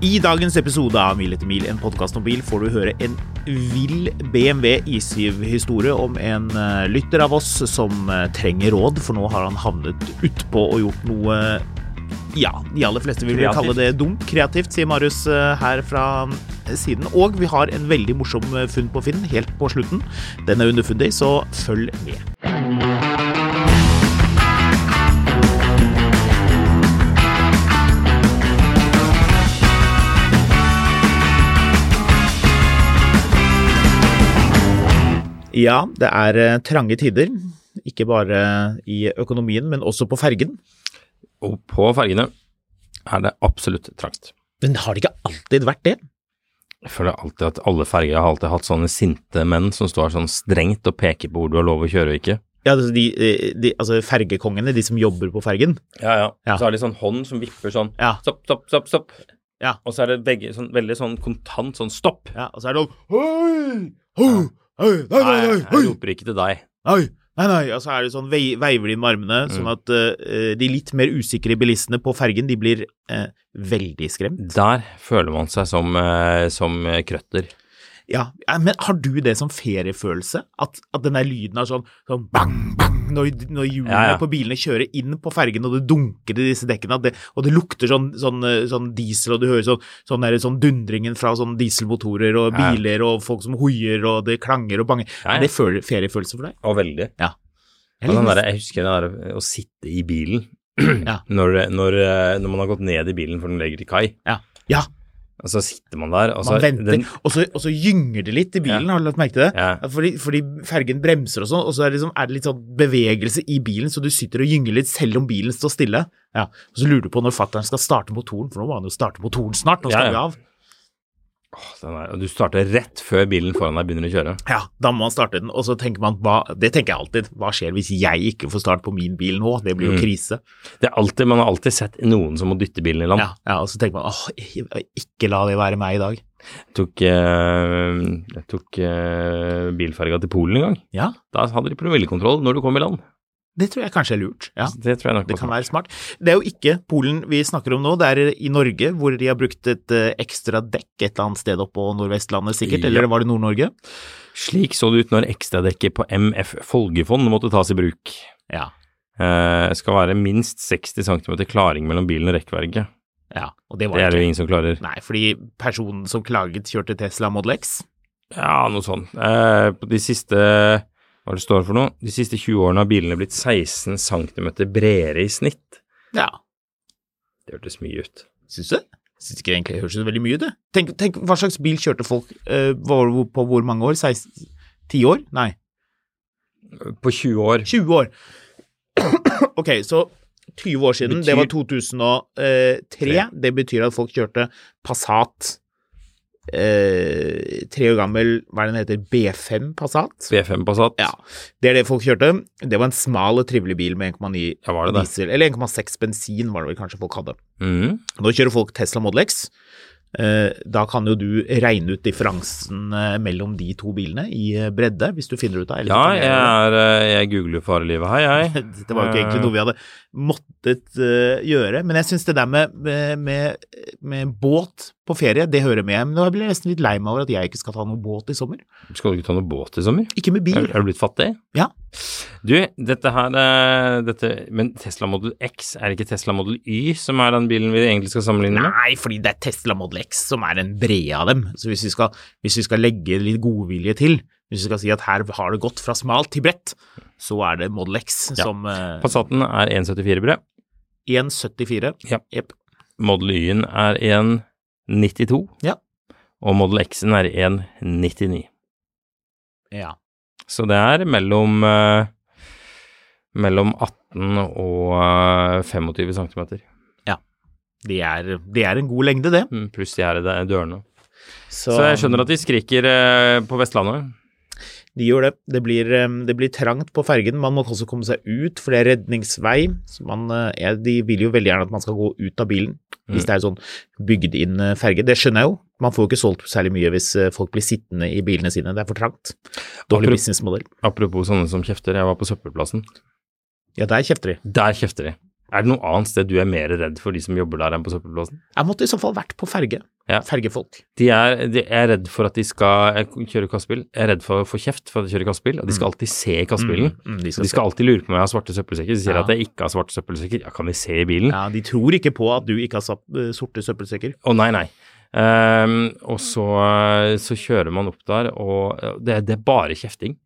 I dagens episode av Mil etter mil, en podkast om bil, får du høre en vill BMW i7-historie om en eh, lytter av oss som eh, trenger råd, for nå har han havnet utpå og gjort noe ja, de aller fleste vil Kreativt. kalle det dumt. Kreativt, sier Marius eh, her fra siden. Og vi har en veldig morsom funn på Finn helt på slutten. Den er underfundig, så følg med. Ja, det er eh, trange tider. Ikke bare i økonomien, men også på fergen. Og på fergene er det absolutt trangt. Men har det ikke alltid vært det? Jeg føler alltid at alle ferger har alltid hatt sånne sinte menn som står sånn strengt og peker på hvor du har lov å kjøre og ikke. Ja, altså de, de, altså fergekongene, de som jobber på fergen. Ja, ja. Ja. Så er det sånn hånd som vipper sånn Ja. stopp, stopp, stopp, stopp. Ja. Og så er det begge sånn veldig sånn kontant sånn stopp. Ja, og så er det sånn Hei! Hei! Hei! Nei, nei, Nei, nei! jeg roper ikke til deg. Nei, nei, nei. Og så er det sånn vei, veiver de med armene, sånn at uh, de litt mer usikre bilistene på fergen, de blir uh, veldig skremt. Der føler man seg som, uh, som krøtter. Ja, ja, men har du det som feriefølelse? At, at den der lyden er sånn, sånn bang, bang, når, når hjulene Ja, ja. på bilene kjører inn på fergen, og det dunker i disse dekkene, det, og det lukter sånn, sånn, eh, sånn diesel, og du hører sånn, sånn, der, sånn dundringen fra sånn dieselmotorer og biler og folk som hoier, og det klanger og banger. Er det feriefølelse for deg? Og veldig. Ja. Den der, jeg husker den der å sitte i bilen Ja. når, når, eh, når man har gått ned i bilen for den legger til kai. Ja. Ja, Og så sitter man der, og så man venter, den- og, så, og så gynger det litt i bilen, har du lagt merke til det? Ja. Fordi, fordi fergen bremser og sånn, og så er det, liksom, er det litt sånn bevegelse i bilen, så du sitter og gynger litt selv om bilen står stille. Ja. Og så lurer du på når fattern skal starte motoren, for nå må han jo starte motoren snart, nå skal Ja, ja. vi av. Den er, du starter rett før bilen foran deg begynner å kjøre. Ja, da må man starte den, og så tenker man, hva, det tenker jeg alltid, hva skjer hvis jeg ikke får start på min bil nå? Det blir jo Mm. krise. Det er alltid, Man har alltid sett noen som må dytte bilen i land. Ja, ja, og så tenker man, åh, ikke la det være meg i dag. Jeg tok, eh, jeg tok eh, bilferga til Polen en gang. Ja, Da hadde de promillekontroll når du kom i land. Det tror jeg kanskje er lurt. Ja. Det tror jeg nok Det kan være smart. Det er jo ikke Polen vi snakker om nå, det er i Norge, hvor de har brukt et eh, ekstra dekk et eller annet sted oppå Nordvestlandet sikkert, Ja. eller var det Nord-Norge? Slik så det ut når ekstradekket på MF Folgefond måtte tas i bruk. Ja. Eh, skal være minst 60 cm klaring mellom bilen og rekkverket. ja. Og det var Det er det jo ingen som klarer. Nei, fordi personen som klaget, kjørte Tesla Model X. Ja, noe sånt. Eh, på de siste hva det står for noe? De siste 20 årene har bilene blitt 16 cm bredere i snitt. Ja, Det hørtes mye ut. syns du? Syns ikke det egentlig høres ut veldig mye ut, det. Tenk, tenk hva slags bil kjørte folk uh, var på hvor mange år? 16? 10 år? Nei, På 20 år 20 år. ok, så 20 år siden, det var 2003. Det betyr at folk kjørte Passat eh, tre år gammel, hva er den heter, B5 Passat? B5 Passat. Ja, det er det folk kjørte. Det var en smal og trivelig bil med 1,9 Ja, diesel, eller 1,6 bensin var det vel kanskje folk hadde. Mm. Nå kjører folk Tesla Model X. Eh, Da kan jo du regne ut differansen eh, mellom de to bilene i eh, bredde, hvis du finner ut av det. Ja, jeg, er, jeg googler farelivet her, jeg. Det var jo ikke egentlig noe vi hadde måttet gjøre, men jeg syns det der med, med, med, båt på ferie, det hører med. Men nå blir jeg nesten litt lei meg over at jeg ikke skal ta noe båt i sommer. Skal du ikke ta noe båt i sommer? Ikke med bil. Er, er du blitt fattig? Ja. Du, dette her dette, Men Tesla Model X, er det ikke Tesla Model Y som er den bilen vi egentlig skal sammenligne med? Nei, fordi det er Tesla Model X som er den brede av dem. Så hvis vi skal, hvis vi skal legge litt godvilje til, hvis vi skal si at her har det gått fra smalt til bredt, så er det Model X Ja. som uh, Passaten er 1,74 bred. 1,74. Ja. Yep. Model Y-en er 1,92. Ja. Og Model X-en er 1,99. Ja. Så det er mellom uh, mellom 18 og eh, 25 cm. Det er, de er en god lengde, det. Mm, Pluss de her i dørene. Så jeg skjønner at de skriker eh, på Vestlandet. De gjør det. Det blir, eh, det blir trangt på fergen. Man må også komme seg ut, for det er redningsvei. Så man, eh, er, de vil jo veldig gjerne at man skal gå ut av bilen, hvis Mm. det er sånn bygd inn eh, ferge. Det skjønner jeg jo. Man får jo ikke solgt særlig mye hvis eh, folk blir sittende i bilene sine. Det er for trangt. Dårlig businessmodell. Apropos sånne som kjefter, jeg var på søppelplassen. Ja, der kjefter de. Der kjefter de. Er det noe annet sted du er mer redd for de som jobber der enn på søppelplassen? Jeg måtte i så fall vært på ferge. Ja. Fergefolk. De er, de er redd for at de skal kjøre kassebil. Jeg er redd for å få kjeft for at de kjører kassebil, og de skal alltid se i kassebilen. Mm, mm, de De skal skal alltid lure på om jeg har svarte søppelsekker. De sier Ja. at jeg ikke har svarte søppelsekker. Ja, kan de se i bilen? Ja, De tror ikke på at du ikke har satt eh, sorte søppelsekker. Å nei, nei. Um, og så, så kjører man opp der, og det, det er bare kjefting.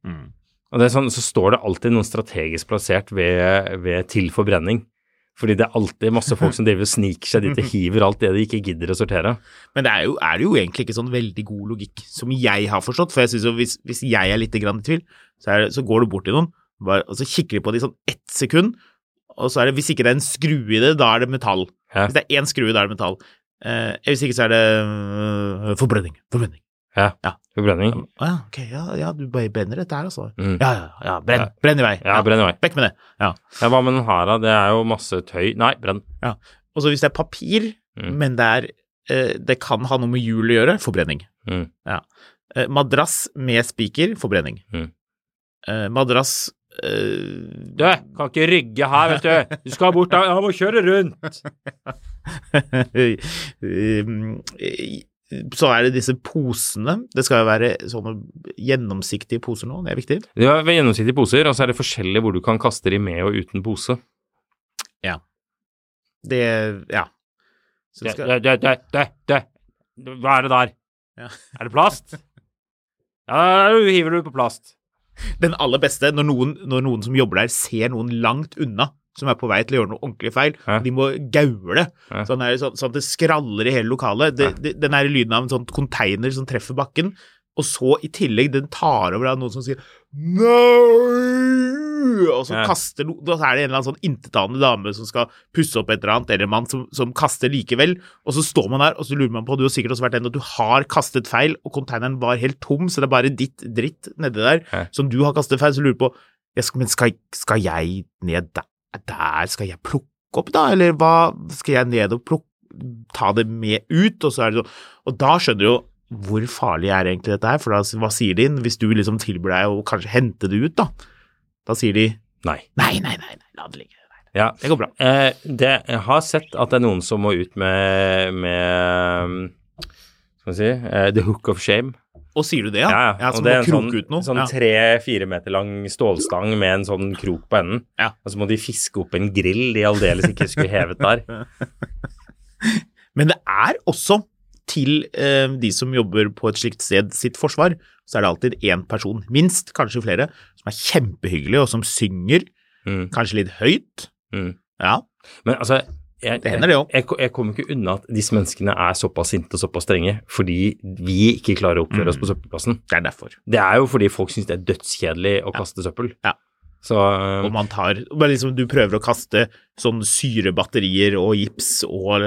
Og det er sånn, så står det alltid noen strategisk plassert ved, ved til forbrenning. Fordi det er alltid masse folk som driver og sniker seg dit og hiver alt det de ikke gidder å sortere. Men det er, jo, er det jo egentlig ikke sånn veldig god logikk, som jeg har forstått. For jeg synes jo hvis, hvis jeg er litt grann i tvil, så, det, så går du bort til noen, bare, og så kikker de på det i sånn ett sekund, og så er det, hvis ikke det er en skrue i det, da er det metall. Hæ? Hvis det er én skrue, da er det metall. Eh, hvis ikke så er det øh, forbrenning. Forbrenning. Ja. Ja. Forbrenning. Å ja, ok, ja, ja, du brenner dette her, altså. Mm. Ja, ja, ja, brenn, Ja. brenn i vei. Ja, brenn i vei. Vekk med det. Ja. Ja, hva med den her, da? Det er jo masse tøy. Nei, brenn. Ja. Og så hvis det er papir, Mm. men det er eh, Det kan ha noe med hjul å gjøre, forbrenning. Mm. Ja. Eh, madrass med spiker, forbrenning. Mm. Eh, madrass eh, Du, kan ikke rygge her, vet du. Du skal bort da. Jeg må kjøre rundt. Så er det disse posene. Det skal jo være sånne gjennomsiktige poser nå, det er viktig. Det er gjennomsiktige poser, og så er det forskjellig hvor du kan kaste de med og uten pose. Det Ja. Så det skal, Det, det, det, det, det. Hva er det der? Ja. Er det plast? Ja, da hiver du på plast. den aller beste, når noen, når noen som jobber der, ser noen langt unna som er på vei til å gjøre noe ordentlig feil, Ja. de må gaule. Ja. Sånn, sånn, sånn at det skraller i hele lokalet. Det, det, den lyden av en sånn container som treffer bakken, og så i tillegg den tar over av noen som sier Nei! Og så Ja. kaster no, så er det en eller annen sånn intetanende dame som skal pusse opp et eller annet, eller en mann som, som kaster likevel, og så står man der, og så lurer man på Du har sikkert også vært den at du har kastet feil, og konteineren var helt tom, så det er bare ditt dritt nedi der som du har kastet feil, så lurer du på skal, Men skal, skal jeg ned der, der? Skal jeg plukke opp, da? Eller hva Skal jeg ned og plukke Ta det med ut? Og så er det sånn Og da skjønner du jo hvor farlig er egentlig dette her, for da, hva sier de hvis du liksom tilbyr deg å kanskje hente det ut, da? Da sier de Nei. nei, nei, nei, nei la det ligge. Ja. det går bra. Eh, det, jeg har sett at det er noen som må ut med, med Skal vi si eh, The hook of shame. Og sier du det, ja? Ja, ja. og det er en sånn, sånn tre-fire meter lang stålstang med en sånn krok på enden. Ja. Og så må de fiske opp en grill de aldeles ikke skulle hevet der. Men det er også til eh, de som jobber på et slikt sted sitt forsvar, så er det alltid én person, minst, kanskje flere, som er kjempehyggelig, og som synger, Mm, kanskje litt høyt. mm. Ja, Men altså jeg, Det hender det òg. Jeg, jeg kommer ikke unna at disse menneskene er såpass sinte og såpass strenge fordi vi ikke klarer å oppføre oss Mm. på søppelplassen. det er derfor. Det er jo fordi folk syns det er dødskjedelig å kaste søppel. Ja. Så Og man tar liksom, Du prøver å kaste sånn syrebatterier og gips og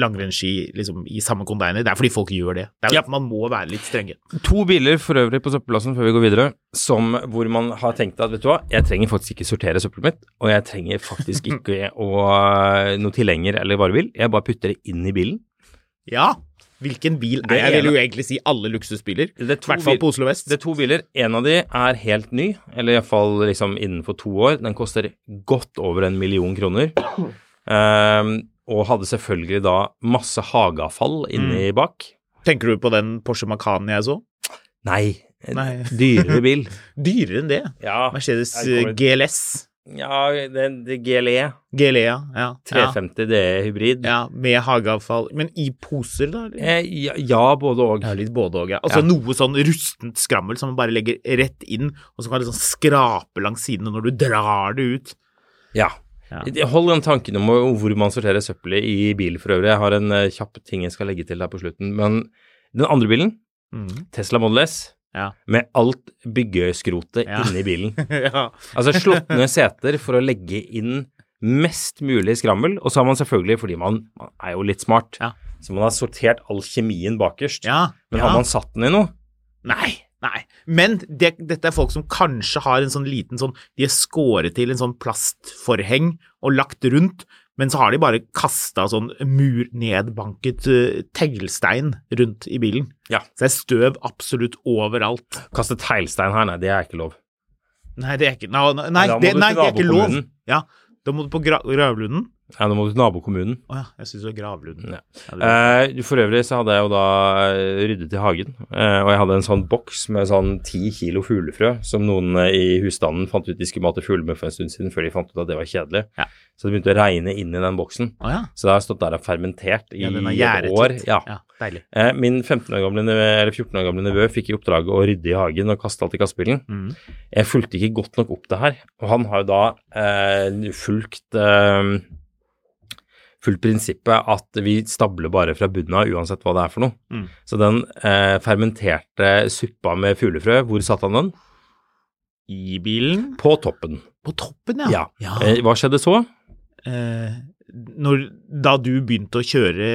langrennsski liksom, i samme container. Det er fordi folk gjør det. Det er Ja. Man må være litt strenge. To biler for øvrig på søppelplassen før vi går videre, som, hvor man har tenkt at vet du hva, jeg trenger faktisk ikke sortere søppelet mitt, og jeg trenger faktisk ikke å, noe tilhenger eller varebil, jeg bare putter det inn i bilen. Ja, hvilken bil Det er Jeg vil jo egentlig si alle luksusbiler. Er I hvert fall på Oslo vest. Det er to biler. En av de er helt ny, eller iallfall liksom innenfor to år. Den koster godt over en million kroner. Um, og hadde selvfølgelig da masse hageavfall inni bak. Tenker du på den Porsche Macan jeg så? Nei, Nei. dyrere bil. Dyrere enn det. Ja, Mercedes GLS. Ja det, det GLE. GLE, ja. ja. 350 DE hybrid. Ja, med hageavfall. Men i poser, da? Eh, ja, ja, både og. Ja, litt både og, ja. Altså Ja. noe sånn rustent skrammel som man bare legger rett inn, og som kan liksom skrape langs sidene når du drar det ut. Ja. Ja. Hold den tanken om hvor man sorterer søppelet i bil for øvrig. Jeg har en eh, kjapp ting jeg skal legge til der på slutten. Men den andre bilen, Mm. Tesla Model S, Ja. med alt byggeskrotet Ja. inni bilen. ja. Altså slått ned seter for å legge inn mest mulig skrammel, og så har man selvfølgelig, fordi man, man er jo litt smart, så man har sortert all kjemien bakerst. ja. Men har man satt den i noe? Nei, nei. Men det, dette er folk som kanskje har en sånn liten sånn De er skåret til en sånn plastforheng og lagt rundt, men så har de bare kasta sånn murnedbanket uh, teglstein rundt i bilen. Ja. Så det er støv absolutt overalt. Kaste teglstein her, nei, det er ikke lov. Nei, det er ikke Nei, nei, det, nei det er ikke lov. Ja, da må du på gra gravlunden. Ja, nå må du til nabokommunen. Å ja, jeg syns det var Gravlunden. Ja. Eh, for øvrig så hadde jeg jo da eh, ryddet i hagen, eh, og jeg hadde en sånn boks med sånn ti kilo fuglefrø som noen eh, i husstanden fant ut de skulle mate fugler med for en stund siden, før de fant ut at det var kjedelig. Ja. Så det begynte å regne inn i den boksen. Oh, ja. Så det har stått der og fermentert i er et år. Ja. ja, deilig. Eh, min 15 år gamle eller 14 år gamle nevø fikk i oppdrag å rydde i hagen og kaste alt i kastebilen. Mm. Jeg fulgte ikke godt nok opp det her, og han har jo da eh, fulgt fulgt prinsippet at vi stabler bare fra bunnen av uansett hva det er for noe. Mm. Så den eh, fermenterte suppa med fuglefrø, hvor satte han den? I bilen? På toppen. På toppen, Ja. ja. Eh, hva skjedde så? Eh, når, da du begynte å kjøre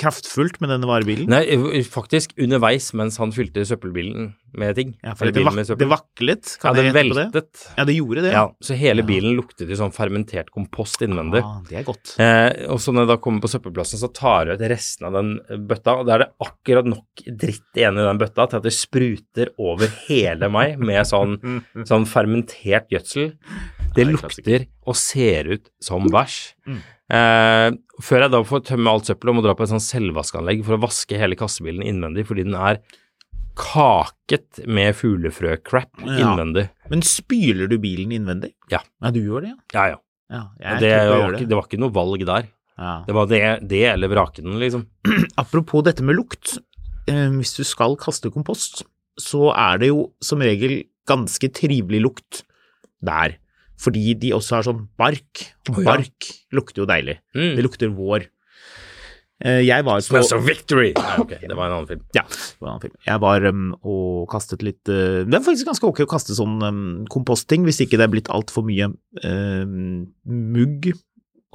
kraftfullt med denne varebilen? Nei, eh, faktisk underveis mens han fylte søppelbilen med ting. Ja, for det, vak det vaklet? Ja, Kan den det på det? veltet. Ja, det gjorde det. Ja, så hele Ja. bilen luktet i sånn fermentert kompost innvendig. Ah, det er godt. Eh, og så når jeg da kommer på søppelplassen, så tar jeg ut resten av den bøtta, og da er det akkurat nok dritt igjen i den bøtta til at det spruter over hele meg med sånn, sånn fermentert gjødsel. Det er lukter og ser ut som bæsj. Mm. Eh, før jeg da får tømme alt søppelet og må dra på et sånn selvvaskanlegg for å vaske hele kassebilen innvendig fordi den er kaket med fuglefrø-crap Ja. innvendig. Men spyler du bilen innvendig? Ja. Ja, du gjør det, ja? Ja, ja. ja det, var ikke, det var ikke noe valg der. Ja. Det var det, det eller vrake den, liksom. Apropos dette med lukt. Eh, hvis du skal kaste kompost, så er det jo som regel ganske trivelig lukt der. Fordi de også har sånn bark. Og Å, ja. bark lukter jo deilig. Mm. Det lukter vår. Eh, Jeg var på Smells of victory! Nei, okay, det var en annen film. Ja, det var en annen film. Jeg var um, og kastet litt uh, Det er faktisk ganske ok å kaste sånn um, kompostting, hvis ikke det er blitt altfor mye um, mugg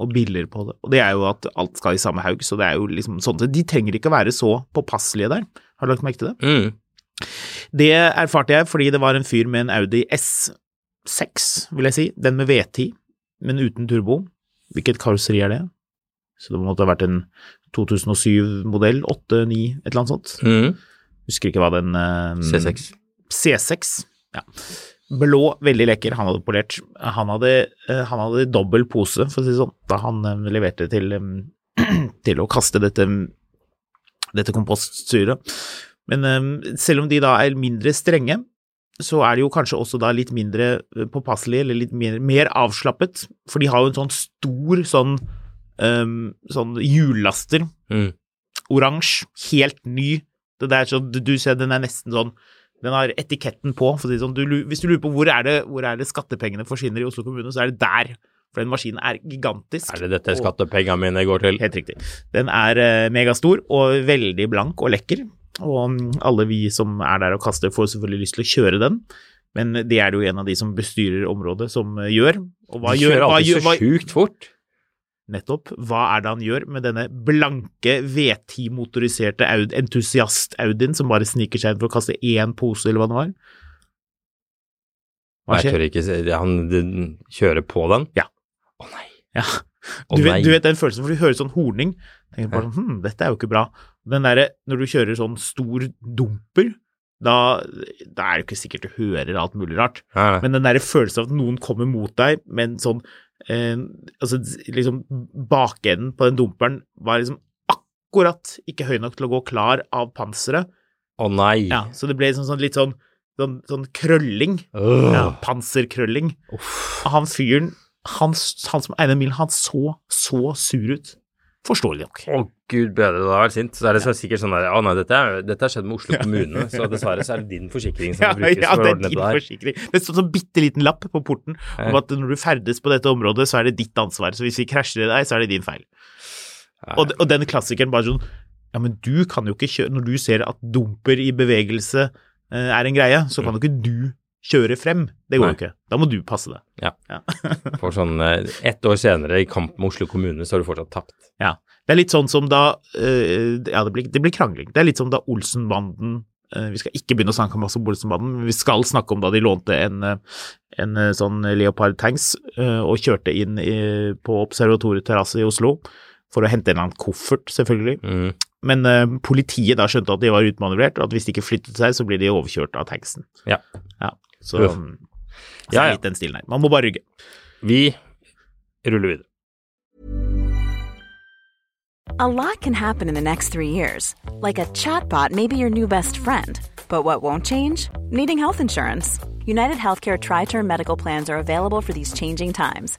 og biller på det. Og det er jo at alt skal i samme haug, så det er jo liksom sånn De trenger ikke å være så påpasselige der. Har du lagt merke til det? Mm. Det erfarte jeg fordi det var en fyr med en Audi S6, vil jeg si. Den med V10, men uten turbo. Hvilket karosseri er det? Så det måtte ha vært en 2007-modell, 8, 9, et eller annet sånt. Mm. Husker ikke hva den eh, C6. C6, ja. Blå, veldig lekker, han hadde polert. Han hadde, eh, han hadde dobbel pose, for å si det sånn, da han eh, leverte til, eh, til å kaste dette, dette kompostsyret. Men eh, selv om de da er mindre strenge, så er de jo kanskje også da litt mindre påpasselig påpasselige, eller litt mer, mer avslappet, for de har jo en sånn stor sånn, um, sånn hjullaster, Mm. oransje, helt ny. Det der så du, du ser den er nesten sånn Den har etiketten på, for å si sånn. Du, hvis du lurer på hvor er, det, hvor er det skattepengene forsvinner i Oslo kommune, så er det der. For den maskinen er gigantisk. Er det dette skattepengene mine går til? Helt riktig. Den er uh, megastor og veldig blank og lekker. Og mm, alle vi som er der og kaster, får selvfølgelig lyst til å kjøre den. Men det er det jo en av de som bestyrer området, som eh, gjør. Og hva gjør, kjører alltid så sjukt fort. Nettopp. Hva er det han gjør med denne blanke V10-motoriserte Aud entusiast-Audien som bare sniker seg inn for å kaste én pose, eller hva det var? Hva Jeg tør ikke Han kjører på den? Ja. Å nei. Ja. Du vet, du vet den følelsen, for du hører sånn horning. Tenker bare sånn, hm, dette er jo ikke bra. Den derre, når du kjører sånn stor dumper, da, da er det jo ikke sikkert du hører alt mulig rart. Nei. Men den derre følelsen av at noen kommer mot deg med en sånn eh, Altså liksom bakenden på den dumperen var liksom akkurat ikke høy nok til å gå klar av panseret. Å nei. Ja, så det ble sånn, sånn litt sånn, sånn, sånn krølling. Uh. Ja, panserkrølling. Uff. han fyren, han, han som eide bilen, han så så sur ut. Forståelig nok. Å gud bedre, da er sint. Så er det så sikkert sånn der Å nei, dette, er, har skjedd med Oslo kommune, så dessverre så er det din forsikring som Ja, brukes ja, for å å det ordne Ja, det der. forsikring. Det står sånn bitte liten lapp på porten om at når du ferdes på dette området, så er det ditt ansvar. Så hvis vi krasjer i deg, så er det din feil. Og, og den klassikeren bare sånn Ja, men du kan jo ikke kjøre Når du ser at dumper i bevegelse eh, er en greie, så kan jo ikke du kjøre frem. Det går jo ikke. Da må du passe det. Ja. For sånn eh, ett år senere, i kamp med Oslo kommune, så har du fortsatt tapt. Ja. Det er litt sånn som da uh, Ja, det blir, det blir krangling. Det er litt som da Olsenbanden uh, Vi skal ikke begynne å snakke masse om Olsenbanden, men vi skal snakke om da de lånte en, en sånn Leopard tanks uh, og kjørte inn i, på Observatoriet terrasse i Oslo for å hente en eller annen koffert, selvfølgelig. Mm. Men politiet da skjønte at de var utmanøvrert, og at hvis de ikke flyttet seg, så blir de overkjørt av tanksen. Ja. ja. Så, Uff. Mm. Ja, ja. litt den stilen her. Man må bare rygge. Vi ruller videre. A lot can happen in the next three years. Like a chatbot may be your new best friend. But what won't change? Needing health insurance. United Healthcare Tri Term Medical Plans are available for these changing times.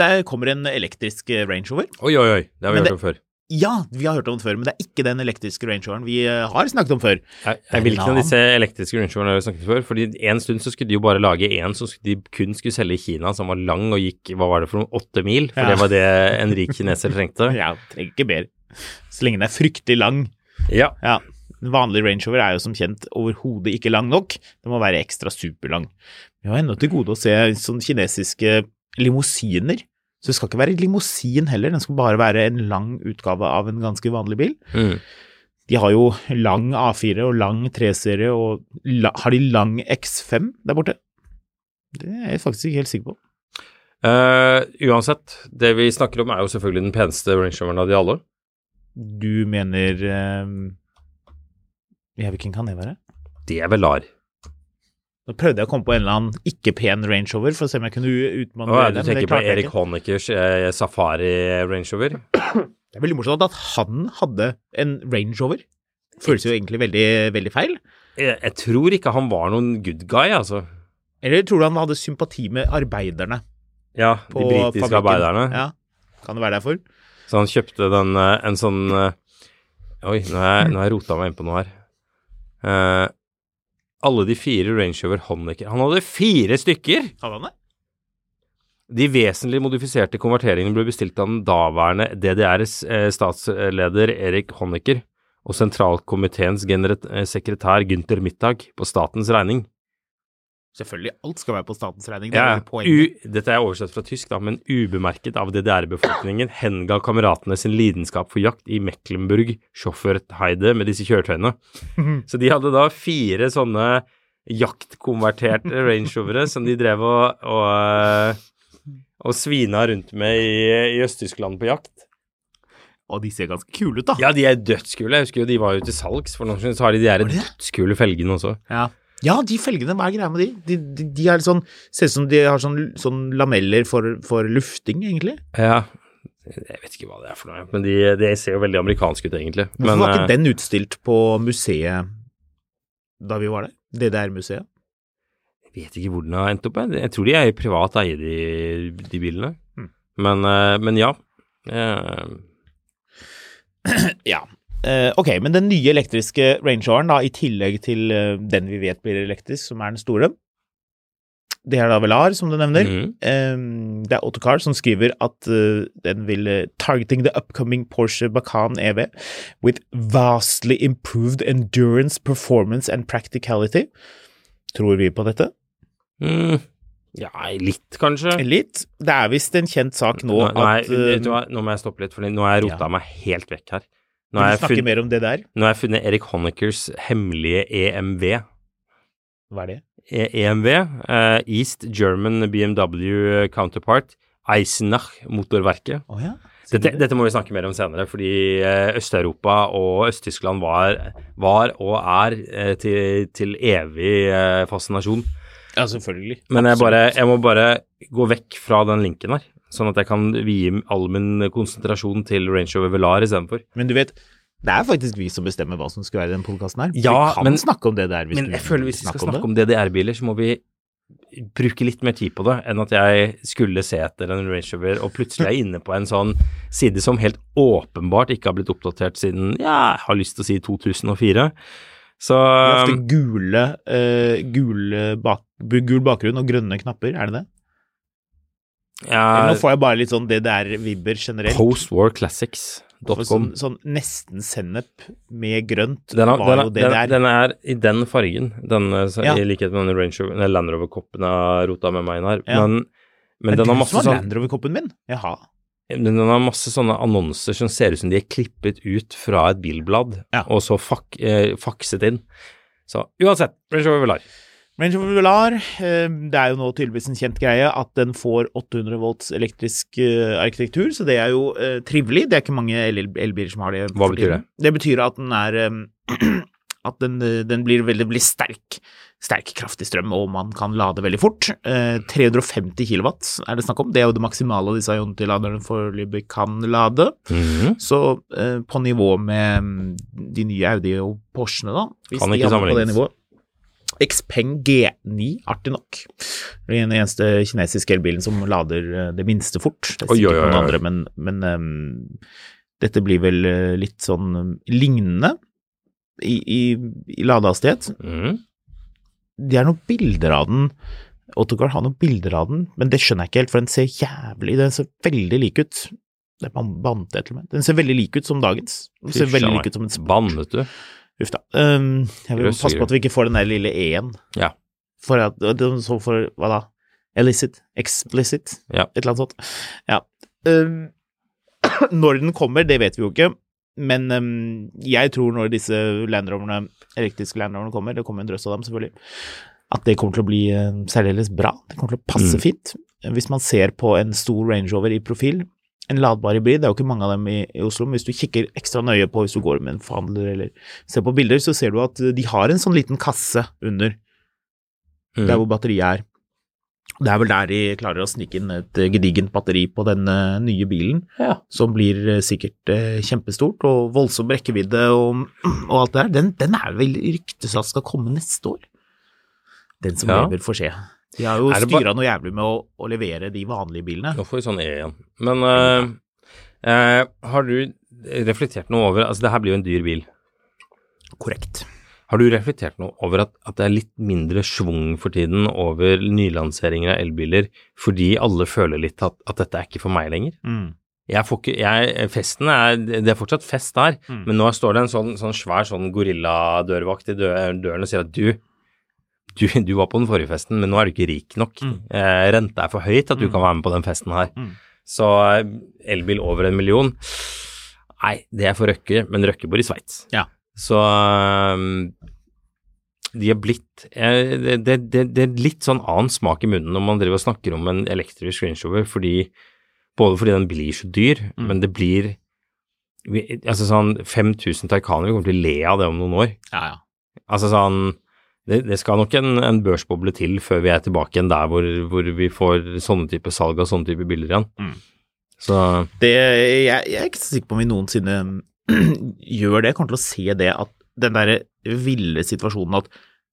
der kommer en elektrisk eh, Range Rover. Oi, oi, oi. Det har vi Men hørt om før. Ja, vi har hørt om den før, men det er ikke den elektriske Range Roveren vi eh, har snakket om før. Jeg, jeg vil ikke noen av disse elektriske Range-Roverne vi snakket om før, fordi en stund så skulle de jo bare lage én som de kun skulle selge i Kina, som var lang og gikk, hva var det for noe, åtte mil? For Ja. det var det en rik kineser trengte. Ja, trenger ikke mer. Så lenge den er fryktelig lang. Ja. Ja, en vanlig Range Rover er jo som kjent overhodet ikke lang nok. Den må være ekstra superlang. Vi har ennå til gode å se sånne kinesiske limousiner. Så det skal ikke være limousin heller, den skal bare være en lang utgave av en ganske vanlig bil. Mm. De har jo lang A4 og lang 3-serie, og la, har de lang X5 der borte? Det er jeg faktisk ikke helt sikker på. Uh, uansett, det vi snakker om er jo selvfølgelig den peneste Range Roveren av de alle. Du mener eh, Ja, hvilken kan det være? Det er Velar. Nå prøvde jeg å komme på en eller annen ikke-pen Range Rover for å se om jeg kunne utmanøvrere du den, men det tenker på Erik ikke. Honeckers eh, Safari Range Rover? Det er veldig morsomt at han hadde en Range Rover. Føles jo egentlig veldig, veldig feil. Jeg, jeg tror ikke han var noen good guy, altså. Eller tror du han hadde sympati med arbeiderne Ja, de britiske fabrikken? arbeiderne. Ja, kan det være derfor? Så han kjøpte den, eh, en sånn eh, Oi, nå har jeg, nå jeg rota meg inn på noe her. Eh, alle de fire Range Rover Honecker Han hadde fire stykker! Hadde han det? De vesentlig modifiserte konverteringene ble bestilt av den daværende DDRs eh, statsleder Erik Honecker og sentralkomiteens eh, sekretær Gunther Mittag på statens regning. Selvfølgelig, alt skal være på statens regning. Det Ja, er u, dette er oversatt fra tysk, da, men ubemerket av DDR-befolkningen henga kameratene sin lidenskap for jakt i Mecklenburg, Schoffertheide med disse kjøretøyene. Så de hadde da fire sånne jaktkonverterte Range Rovere som de drev og, og, eh, og svina rundt med i, i Øst-Tyskland på jakt. Og de ser ganske kule ut, da. Ja, de er dødskule. Jeg husker jo de var jo til salgs for noen år siden, så har de de dødskule felgene også. Ja. Ja, de felgene, hva er greia med de? De, de, de er sånn, ser ut som de har sånn, sånn lameller for, for lufting, egentlig. Ja, jeg vet ikke hva det er for noe, men de, de ser jo veldig amerikanske ut, egentlig. Hvorfor Men, var ikke eh, den utstilt på museet da vi var der? DDR-museet? Jeg vet ikke hvor den har endt opp. Jeg, jeg tror de er i privat eie, de, de bilene. Hmm. Men, eh, men ja. Eh, Ja. Eh, ok, men den nye elektriske Range Roveren, da, i tillegg til eh, den vi vet blir elektrisk, som er den store, det er da Velar, som du nevner. Eh, det er Autocar som skriver at eh, den vil targeting the upcoming Porsche Bacan EV with vastly improved endurance, performance and practicality. Tror vi på dette? Mm, ja, litt, kanskje. Litt. Det er visst en kjent sak nå, er, at hva, nå må jeg stoppe litt, for nå har jeg rota Ja. meg helt vekk her. Nå har jeg snakke funnet, mer om det der? nå har jeg funnet Erik Honeckers hemmelige EMV. Hva er det? E EMV, uh, East German BMW Counterpart, Eisenach-motorverket. Oh, ja. Dette, dette må vi snakke mer om senere, fordi eh, Øst-Europa og Øst-Tyskland var, var og er eh, til, til evig eh, fascinasjon. Ja, selvfølgelig. Men jeg, bare, jeg må bare gå vekk fra den linken her, sånn at jeg kan vie all min konsentrasjon til Range Rover Velar istedenfor. Men du vet, det er faktisk vi som bestemmer hva som skal være i den podkasten her. Ja, vi kan men- snakke om det der hvis Men jeg føler hvis vi skal snakke om, om DDR-biler, så må vi bruke litt mer tid på det enn at jeg skulle se etter en Range Rover, og plutselig er jeg inne på en sånn side som helt åpenbart ikke har blitt oppdatert siden ja, jeg har lyst til å si 2004. Så De har ofte gule, uh, gule bak, gul bakgrunn og grønne knapper, er det det? Ja, nå får jeg bare litt sånn DDR-vibber generelt. Postwar Classics. Sånn, sånn nesten sennep med grønt Den, var den, jo det den, der. den er i den fargen, den, eh, Ja. i likhet med den Range Rover, den Land Rover-koppen jeg har rota med meg inn her. Ja. Men, men den har masse som har sånn Land Rover-koppen min? Jaha. Men den har masse sånne annonser som ser ut som de er klippet ut fra et bilblad, Ja. og så fak, eh, fakset inn. Så uansett, Range Rover Velar. Range Velar, eh, det er jo nå tydeligvis en kjent greie at den får 800 volts elektrisk eh, arkitektur, så det er jo eh, trivelig. Det er ikke mange elbiler som har det. Hva betyr det? Det betyr at den er At den, den blir veldig blir sterk. Sterk kraftig strøm, og man kan lade veldig fort. Eh, 350 kilowatt er det snakk om. Det er jo det maksimale disse Ionti-laderne foreløpig kan lade. Mhm. Så eh, på nivå med mm, de nye Audi og Porschene, da. Hvis Kan de ikke havner på det nivået. Xpeng G9, artig nok. Det er den eneste kinesiske elbilen som lader eh, det minste fort. Det er sikkert oi, oi, noen andre, men, men um, dette blir vel eh, litt sånn eh, lignende i, i, i ladehastighet. Mm. Det er noen bilder av den. Autocar har noen bilder av den, men det skjønner jeg ikke helt, for den ser jævlig Den ser veldig lik ut. Det er bandet jeg til med. Den ser veldig lik ut som dagens. Den ser veldig lik ut som en sport. Bannet du? Uff da. Um, jeg vil passe på at vi ikke får den der lille E-en. Ja. For at, så for, hva da? Illicit? Explicit? Ja. Et eller annet sånt. Ja. Um, når den kommer, det vet vi jo ikke. Men um, jeg tror når disse landroverne, elektriske landroverne kommer, det kommer en drøss av dem selvfølgelig, at det kommer til å bli uh, særdeles bra. Det kommer til å passe Mm. fint. Hvis man ser på en stor Range Rover i profil, en ladbar hybrid, det er jo ikke mange av dem i, i Oslo, men hvis du kikker ekstra nøye på hvis du går med en forhandler eller ser på bilder, så ser du at de har en sånn liten kasse under mm. der hvor batteriet er. Det er vel der de klarer å snike inn et eh, gedigent batteri på den eh, nye bilen, Ja. som blir eh, sikkert eh, kjempestort og voldsom rekkevidde og, og alt det der. Den, den er vel ryktes at skal komme neste år. Den som Ja. lever, får se. De har jo styra noe jævlig med å, å levere de vanlige bilene. Nå får vi sånn E igjen. Men eh, uh, har du reflektert noe over Altså, det her blir jo en dyr bil. Korrekt. Har du reflektert noe over at, at det er litt mindre schwung for tiden over nylanseringer av elbiler, fordi alle føler litt at, at dette er ikke for meg lenger? Mm. Jeg får ikke, jeg, festen er, det er fortsatt fest der, Mm. men nå står det en sånn, sånn svær sånn gorilladørvakt i døren og sier at du, du, du var på den forrige festen, men nå er du ikke rik nok. Mm. Eh, renta er for høyt til at du Mm. kan være med på den festen her. Mm. Så eh, elbil over en million, nei, det er for Røkke, men Røkke bor i Sveits. Ja. Så um, de er blitt eh, det, det, det, det er litt sånn annen smak i munnen når man driver og snakker om en elektrisk rangeover, fordi både fordi den blir så dyr, Mm. men det blir vi, altså sånn 5000 Taycaner, vi kommer til å le av det om noen år. Ja, ja. Altså sånn det, det skal nok en, en børsboble til før vi er tilbake igjen der hvor, hvor vi får sånne type salg av sånne type biler igjen. Mm. Så Det, jeg, jeg er ikke så sikker på om vi noensinne gjør det. Jeg kommer til å se det at den derre ville situasjonen at,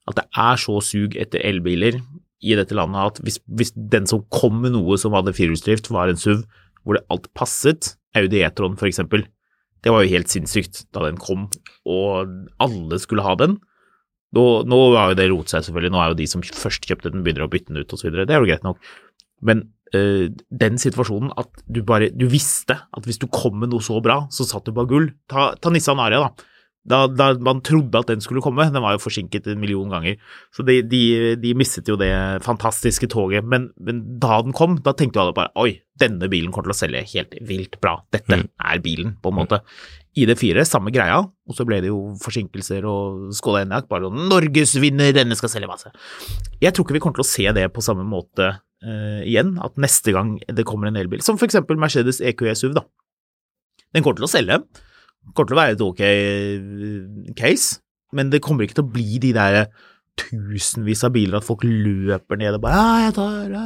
at det er så sug etter elbiler i dette landet at hvis, hvis den som kom med noe som hadde firehjulsdrift, var en SUV hvor det alt passet, Audi E-tron for eksempel, det var jo helt sinnssykt da den kom, og alle skulle ha den. Nå, nå har jo det rotet seg selvfølgelig, nå er jo de som først kjøpte den, begynner å bytte den ut osv. Det er jo greit nok. Men øh, den situasjonen at du bare du visste at hvis du kom med noe så bra, så satt du bare gull. Ta, ta Nissan Aria, da. Da, da man trodde at den skulle komme, den var jo forsinket en million ganger. Så de, de, de mistet jo det fantastiske toget. Men, men da den kom, da tenkte alle bare oi, denne bilen kommer til å selge helt vilt bra. Dette Mm. er bilen, på en måte. ID4, samme greia, og så ble det jo forsinkelser og Skoda enjak, bare sånn Norgesvinner, denne skal selge masse. Jeg tror ikke vi kommer til å se det på samme måte uh, igjen, at neste gang det kommer en elbil, som for eksempel Mercedes EQE SUV, da. Den kommer til å selge, kommer til å være et ok eh, case, men det kommer ikke til å bli de der tusenvis av biler at folk løper ned og bare ja, jeg tar ja.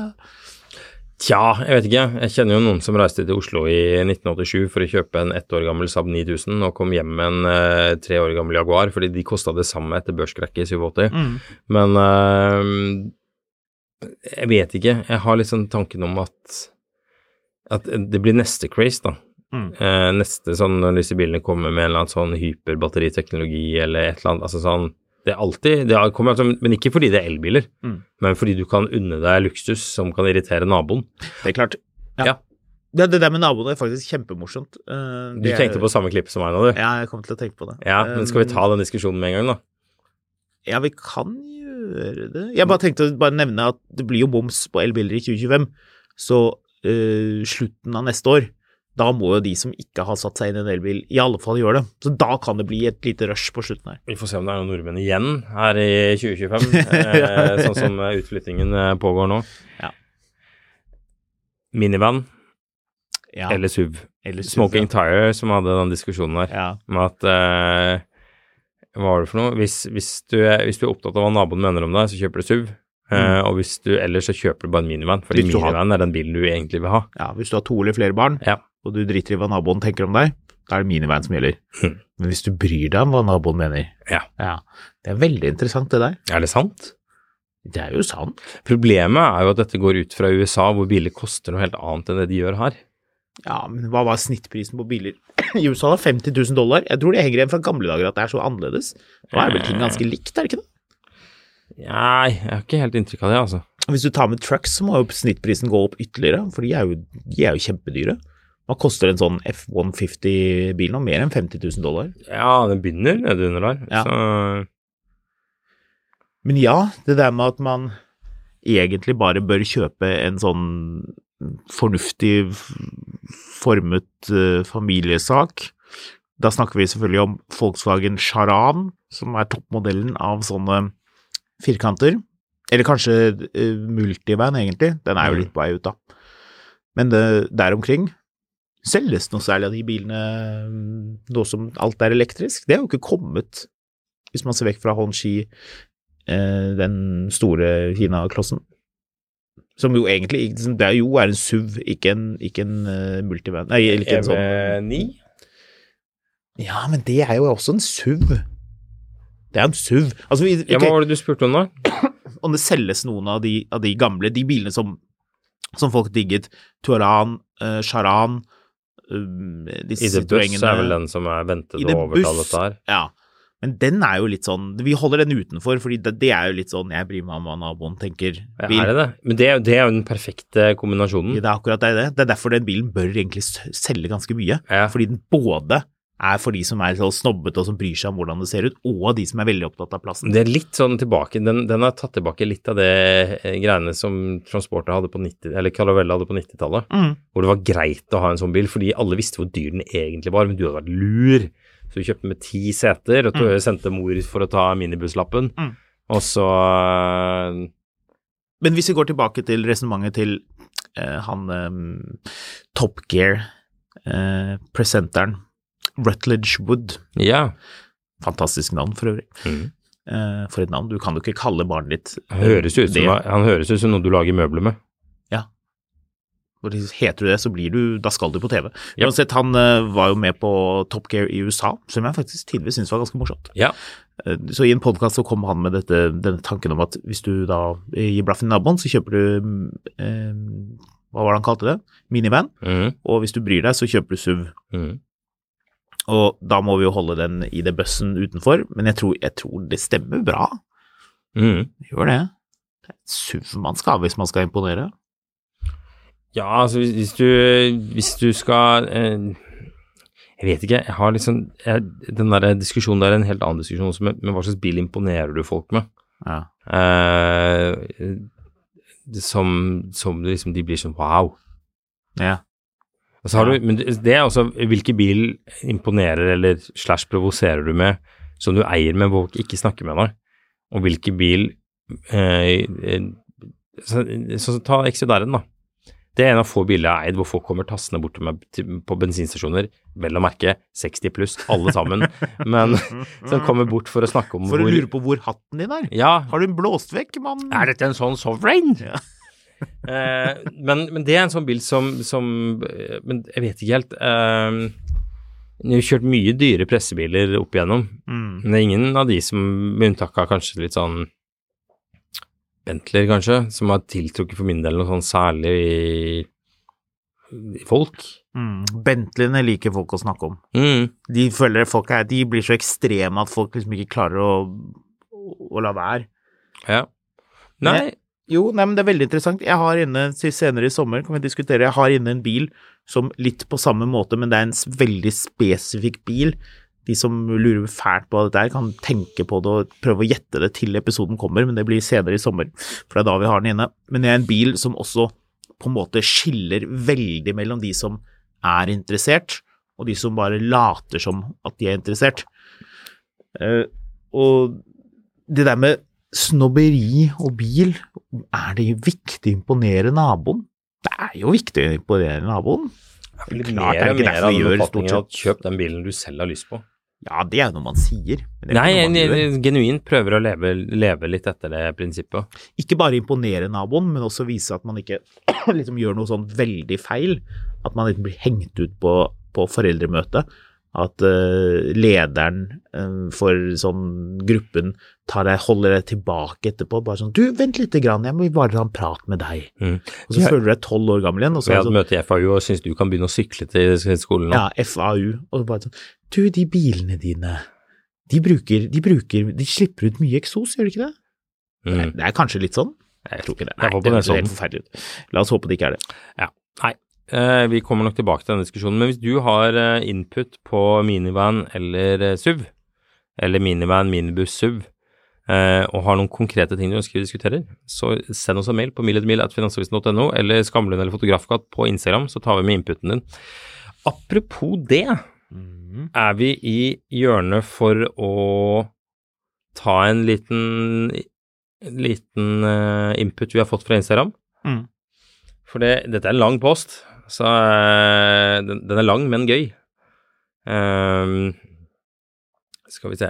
Tja, jeg vet ikke. Jeg kjenner jo noen som reiste til Oslo i 1987 for å kjøpe en ett år gammel Saab 9000 og kom hjem med en eh, tre år gammel Jaguar fordi de kosta det samme etter børskrekket i 87. Mm. Men eh, Jeg vet ikke. Jeg har sånn tanken om at, at det blir neste craze, da. Mm. Eh, neste sånn når disse bilene kommer med en eller annen sånn hyperbatteriteknologi eller et eller annet, altså sånn Det er alltid det er- kommer, altså, Men ikke fordi det er elbiler, Mm. men fordi du kan unne deg luksus som kan irritere naboen. Det er klart. Ja. Det, det der med naboene er faktisk kjempemorsomt. Uh, Du tenkte er- på samme klippet som meg nå, du. Ja, jeg kom til å tenke på det. Ja, men skal vi ta den diskusjonen med en gang, da? Ja, vi kan gjøre det. Jeg bare tenkte å bare nevne at det blir jo boms på elbiler i 2025, så uh, slutten av neste år, da må jo de som ikke har satt seg inn i en elbil, i alle fall gjøre det. Så da kan det bli et lite rush på slutten her. Vi får se om det er noen nordmenn igjen her i 2025, eh, sånn som utflyttingen eh, pågår nå. Ja. Minivan Ja, eller SUV. eller Smoking Tire som hadde den diskusjonen der, Ja. med at eh, Hva var det for noe? Hvis, hvis, du er, hvis du er opptatt av hva naboen mener om deg, så kjøper du SUV. Eh, og hvis du ellers så kjøper du bare en minivan, fordi minivan har- er den bilen du egentlig vil ha. ja, hvis du har to eller flere barn, Ja. Og du driter i hva naboen tenker om deg, da er det miniveien som gjelder. Hm. Men hvis du bryr deg om hva naboen mener, Ja. Det er veldig interessant det der. Er det sant? Det er jo sant. Problemet er jo at dette går ut fra USA, hvor biler koster noe helt annet enn det de gjør her. Ja, men hva var snittprisen på biler? I USA da 50 000 dollar. Jeg tror det henger igjen fra gamle dager at det er så annerledes. Nå er vel ting ganske likt, er det ikke det? Nei, jeg har ikke helt inntrykk av det, altså. Hvis du tar med trucks, så må jo snittprisen gå opp ytterligere, for de er jo, de er jo kjempedyre. Hva koster en sånn F150-bil nå? Mer enn 50 000 dollar. Ja, den begynner nede under der. Ja. Så Men ja, det der med at man egentlig bare bør kjøpe en sånn fornuftig formet uh, familiesak. Da snakker vi selvfølgelig om Volkswagen Charan, som er toppmodellen av sånne firkanter. Eller kanskje uh, multivan, egentlig. Den er jo litt på vei ut, da. Men det, der omkring selges noe særlig av de bilene mm, nå som alt er elektrisk. Det er jo ikke kommet, hvis man ser vekk fra Honshi, eh, den store Kina-klossen. Som jo egentlig det er jo er en SUV, ikke en, ikke en eh, multivan. Nei, ikke en sånn EV9? Ja, men det er jo også en SUV. Det er en SUV. Altså, vi, Ja, ok, hva var det du spurte om da? om det selges noen av de, av de gamle, de bilene som, som folk digget, Tuaran, uh, Charan, um, disse ID Buss er vel den som er ventet å overta dette her. Ja, men den er jo litt sånn, vi holder den utenfor, fordi det, det er jo litt sånn, jeg bryr meg om hva naboen tenker. Bil. Er det det? Men det, det er jo den perfekte kombinasjonen. Det er akkurat det. Det er derfor den bilen bør egentlig selge ganske mye. Ja. Fordi den både er for de som er så snobbete og som bryr seg om hvordan det ser ut, og de som er veldig opptatt av plassen. Det er litt sånn tilbake, den, den har tatt tilbake litt av det eh, greiene som Transporter hadde på 90, eller Calavella hadde på 90-tallet. Mm. Hvor det var greit å ha en sånn bil, fordi alle visste hvor dyr den egentlig var, men du hadde vært lur. Så du kjøpte med ti seter, og mm. sendte mor for å ta minibuslappen. Mm. Og så eh, Men hvis vi går tilbake til resonnementet til uh, han um, Top Gear-presenteren, Rutledge Wood, Ja. fantastisk navn for øvrig. Mm. Eh, for et navn, du kan jo ikke kalle barnet ditt eh, Han høres ut som, han høres ut som noe du lager møbler med. For Heter du det, så blir du, da skal du på TV. Yep. Uansett, han eh, var jo med på Top Gear i USA, som jeg faktisk tidvis syntes var ganske morsomt. Ja. Eh, Så i en podkast så kom han med dette, denne tanken om at hvis du da gir blaffen i naboen, så kjøper du eh, Hva var det han kalte det? Minivan. Mm. Og hvis du bryr deg, så kjøper du SUV. Mhm. Og da må vi jo holde den i det bussen utenfor, men jeg tror, jeg tror det stemmer bra. Mm. Gjør det. Det er et SUV man skal ha hvis man skal imponere. Ja, altså hvis, hvis du Hvis du skal eh, Jeg vet ikke, jeg har liksom jeg, Den der diskusjonen der er en helt annen diskusjon også, med hva slags bil imponerer du folk med? Ja. Eh, som, som liksom de blir sånn wow. ja. Og så har Ja. Du, men det er også hvilken bil imponerer eller slash provoserer du med som du eier, men hvor folk ikke snakker med deg, og hvilken bil eh, så, så, Ta XJ-R-en, da. Det er en av få biler jeg har eid hvor folk kommer tassende bort til meg på bensinstasjoner, vel å merke 60 pluss, alle sammen, men som kommer bort for å snakke om For å lure på hvor hatten din er. Ja, Har du den blåst vekk, mann? er dette en sånn sovereign? Ja. Eh, men, men det er en sånn bil som, som eh, Men jeg vet ikke helt. Eh, jeg har kjørt mye dyre pressebiler opp igjennom, Mm. men det er ingen av de som, med unntak av kanskje litt sånn Bentleyer, kanskje, som har tiltrukket for min del noe sånn særlig i, i folk. Mm. Bentleyene liker folk å snakke om. Mm. De føler folk er De blir så ekstreme at folk liksom ikke klarer å, å la være. Ja. Nei, Jo, nei, men det er veldig interessant. Jeg har inne senere i sommer, kan vi diskutere, jeg har inne en bil som litt på samme måte, men det er en veldig spesifikk bil. De som lurer fælt på dette er, kan tenke på det og prøve å gjette det til episoden kommer, men det blir senere i sommer, for det er da vi har den inne. Men det er en bil som også på en måte skiller veldig mellom de som er interessert, og de som bare later som at de er interessert. Eh, og det der med snobberi og bil, er det viktig å imponere naboen? Det er jo viktig å imponere naboen. Klart, det er det og ikke mer derfor vi gjør stort sett. kjøp den bilen du selv har lyst på. Ja, det er jo noe man sier. er Nei, jeg, genuint prøver å leve, leve litt etter det prinsippet. Ikke bare imponere naboen, men også vise at man ikke liksom gjør noe sånn veldig feil. At man liksom blir hengt ut på, på foreldremøte. At uh, lederen uh, for sånn gruppen tar deg, holder deg tilbake etterpå. Bare sånn Du, vent lite grann, jeg må bare ta en prat med deg. Mm. Og så Ja. føler du deg tolv år gammel igjen, og så det hadde sånn møte FAU og syns du kan begynne å sykle til skolen nå. Ja, FAU. Og bare sånn Du, de bilene dine, de bruker, de bruker De slipper ut mye eksos, gjør de ikke det? Det, er, Mm. det er kanskje litt sånn? Jeg tror ikke det. Jeg håper det det er sånn. helt forferdelig ut. La oss håpe det ikke er det. Ja. Nei, vi kommer nok tilbake til denne diskusjonen. Men hvis du har eh, input på minivan eller eh, SUV, eller minivan, minibuss, SUV, eh, og har noen konkrete ting du ønsker vi diskuterer, så send oss en mail på milletmil.finansavisen.no eller Skamlund eller Fotografkatt på Instagram, så tar vi med inputen din. Apropos det, er vi i hjørnet for å ta en liten, liten eh, input vi har fått fra Instagram. Mm. For det, dette er en lang post, så eh, den, den er lang, men gøy. Um, skal vi se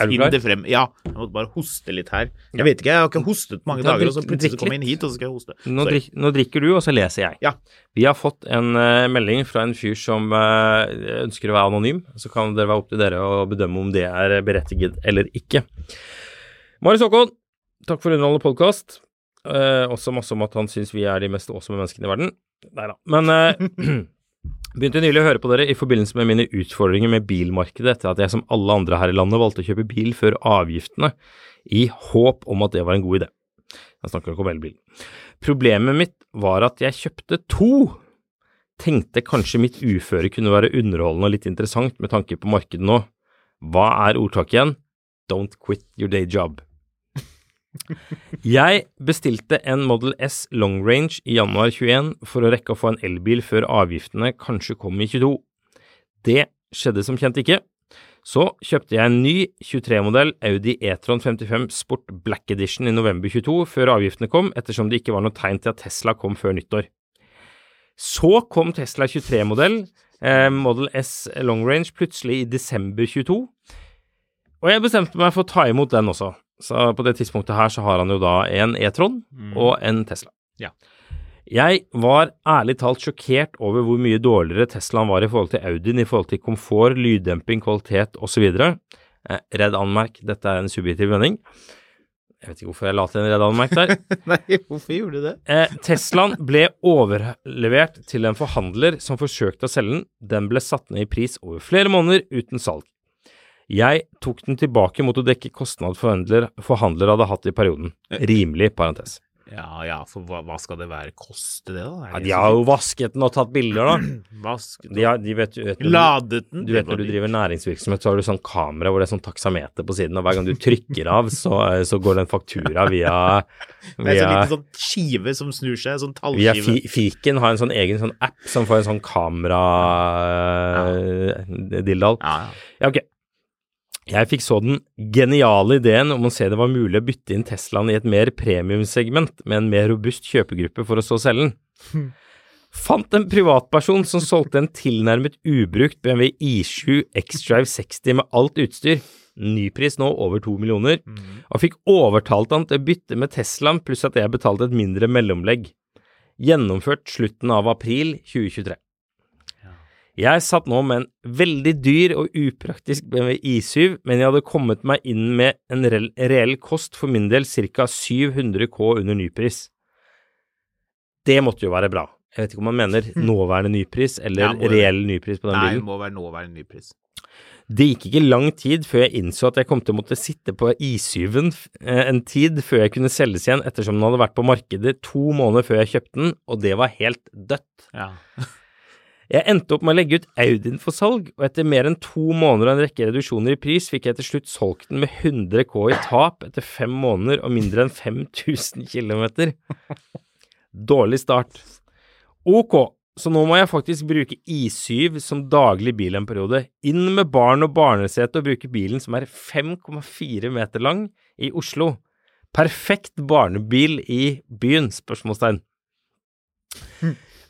Finn det frem. Ja, jeg måtte bare hoste litt her. Jeg vet ikke, jeg har ikke hostet mange dager, og så plutselig kom kommer jeg inn hit, og så skal jeg hoste. Nå, drik, nå drikker du, og så leser jeg. Ja. Vi har fått en uh, melding fra en fyr som uh, ønsker å være anonym. Så kan det være opp til dere å bedømme om det er berettiget eller ikke. Marius Håkon, takk for underholdende podkast. Også masse om at han syns vi er de mest awesome menneskene i verden. Nei da. Men eh, begynte nylig å høre på dere i forbindelse med mine utfordringer med bilmarkedet etter at jeg som alle andre her i landet valgte å kjøpe bil før avgiftene, i håp om at det var en god idé. Jeg snakker ikke om elbil. Problemet mitt var at jeg kjøpte to. Tenkte kanskje mitt uføre kunne være underholdende og litt interessant med tanke på markedet nå. Hva er ordtaket igjen? Don't quit your day job. Jeg bestilte en Model S Long Range i januar 21 for å rekke å få en elbil før avgiftene kanskje kom i 22. Det skjedde som kjent ikke. Så kjøpte jeg en ny 23-modell Audi E-tron 55 Sport Black Edition i november 22 før avgiftene kom, ettersom det ikke var noe tegn til at Tesla kom før nyttår. Så kom Tesla 23-modell, eh, Model S Long Range, plutselig i desember 22, og jeg bestemte meg for å ta imot den også. Så på det tidspunktet her så har han jo da en E-tron og en Tesla. Ja. Jeg var ærlig talt sjokkert over hvor mye dårligere Teslaen var i forhold til Audien i forhold til komfort, lyddemping, kvalitet osv. Eh, redd anmerk, dette er en subjektiv mening. Jeg vet ikke hvorfor jeg la til en redd anmerk der. Nei, hvorfor gjorde du det? Eh, Teslaen ble overlevert til en forhandler som forsøkte å selge den. Den ble satt ned i pris over flere måneder uten salg. Jeg tok den tilbake mot å dekke kostnad forhandler, forhandler hadde hatt i perioden. Rimelig, parentes. Ja, ja, for hva, hva skal det være? Koste det, da? Ja, de har jo vasket den og tatt bilder, da. Vasket De har, de vet, vet, du, Ladet den? du vet når du driver næringsvirksomhet, så har du sånn kamera hvor det er sånn taksameter på siden, og hver gang du trykker av, så, eh, så går det en faktura via, Det er så liten sånn skive som snur seg, sånn Via tallskive. fi, Fiken har en sånn egen sånn app som får en sånn kamera-dildal. Ja, ja. Ja, ok. Jeg fikk så den geniale ideen om å se det var mulig å bytte inn Teslaen i et mer premiumsegment med en mer robust kjøpegruppe for å så selge den. Fant en privatperson som solgte en tilnærmet ubrukt BMW i7 X-Drive 60 med alt utstyr, nypris nå over to millioner, og fikk overtalt han til å bytte med Teslaen pluss at jeg betalte et mindre mellomlegg. Gjennomført slutten av april 2023. Jeg satt nå med en veldig dyr og upraktisk BMW I7, men jeg hadde kommet meg inn med en reell, kost for min del ca. 700 K under nypris. Det måtte jo være bra. Jeg vet ikke om man mener nåværende nypris eller Ja, reell nypris på den Nei, bilen. det må være nåværende nypris. Det gikk ikke lang tid før jeg innså at jeg kom til å måtte sitte på I7-en eh, en tid før jeg kunne selges igjen, ettersom den hadde vært på markedet to måneder før jeg kjøpte den, og det var helt dødt. Ja. Jeg endte opp med å legge ut Audien for salg, og etter mer enn to måneder og en rekke reduksjoner i pris, fikk jeg til slutt solgt den med 100 K i tap etter fem måneder og mindre enn 5000 km. Dårlig start. Ok, så nå må jeg faktisk bruke I7 som daglig bil en periode. Inn med barn og barnesete og bruke bilen som er 5,4 meter lang i Oslo. Perfekt barnebil i byen? spørsmålstegn.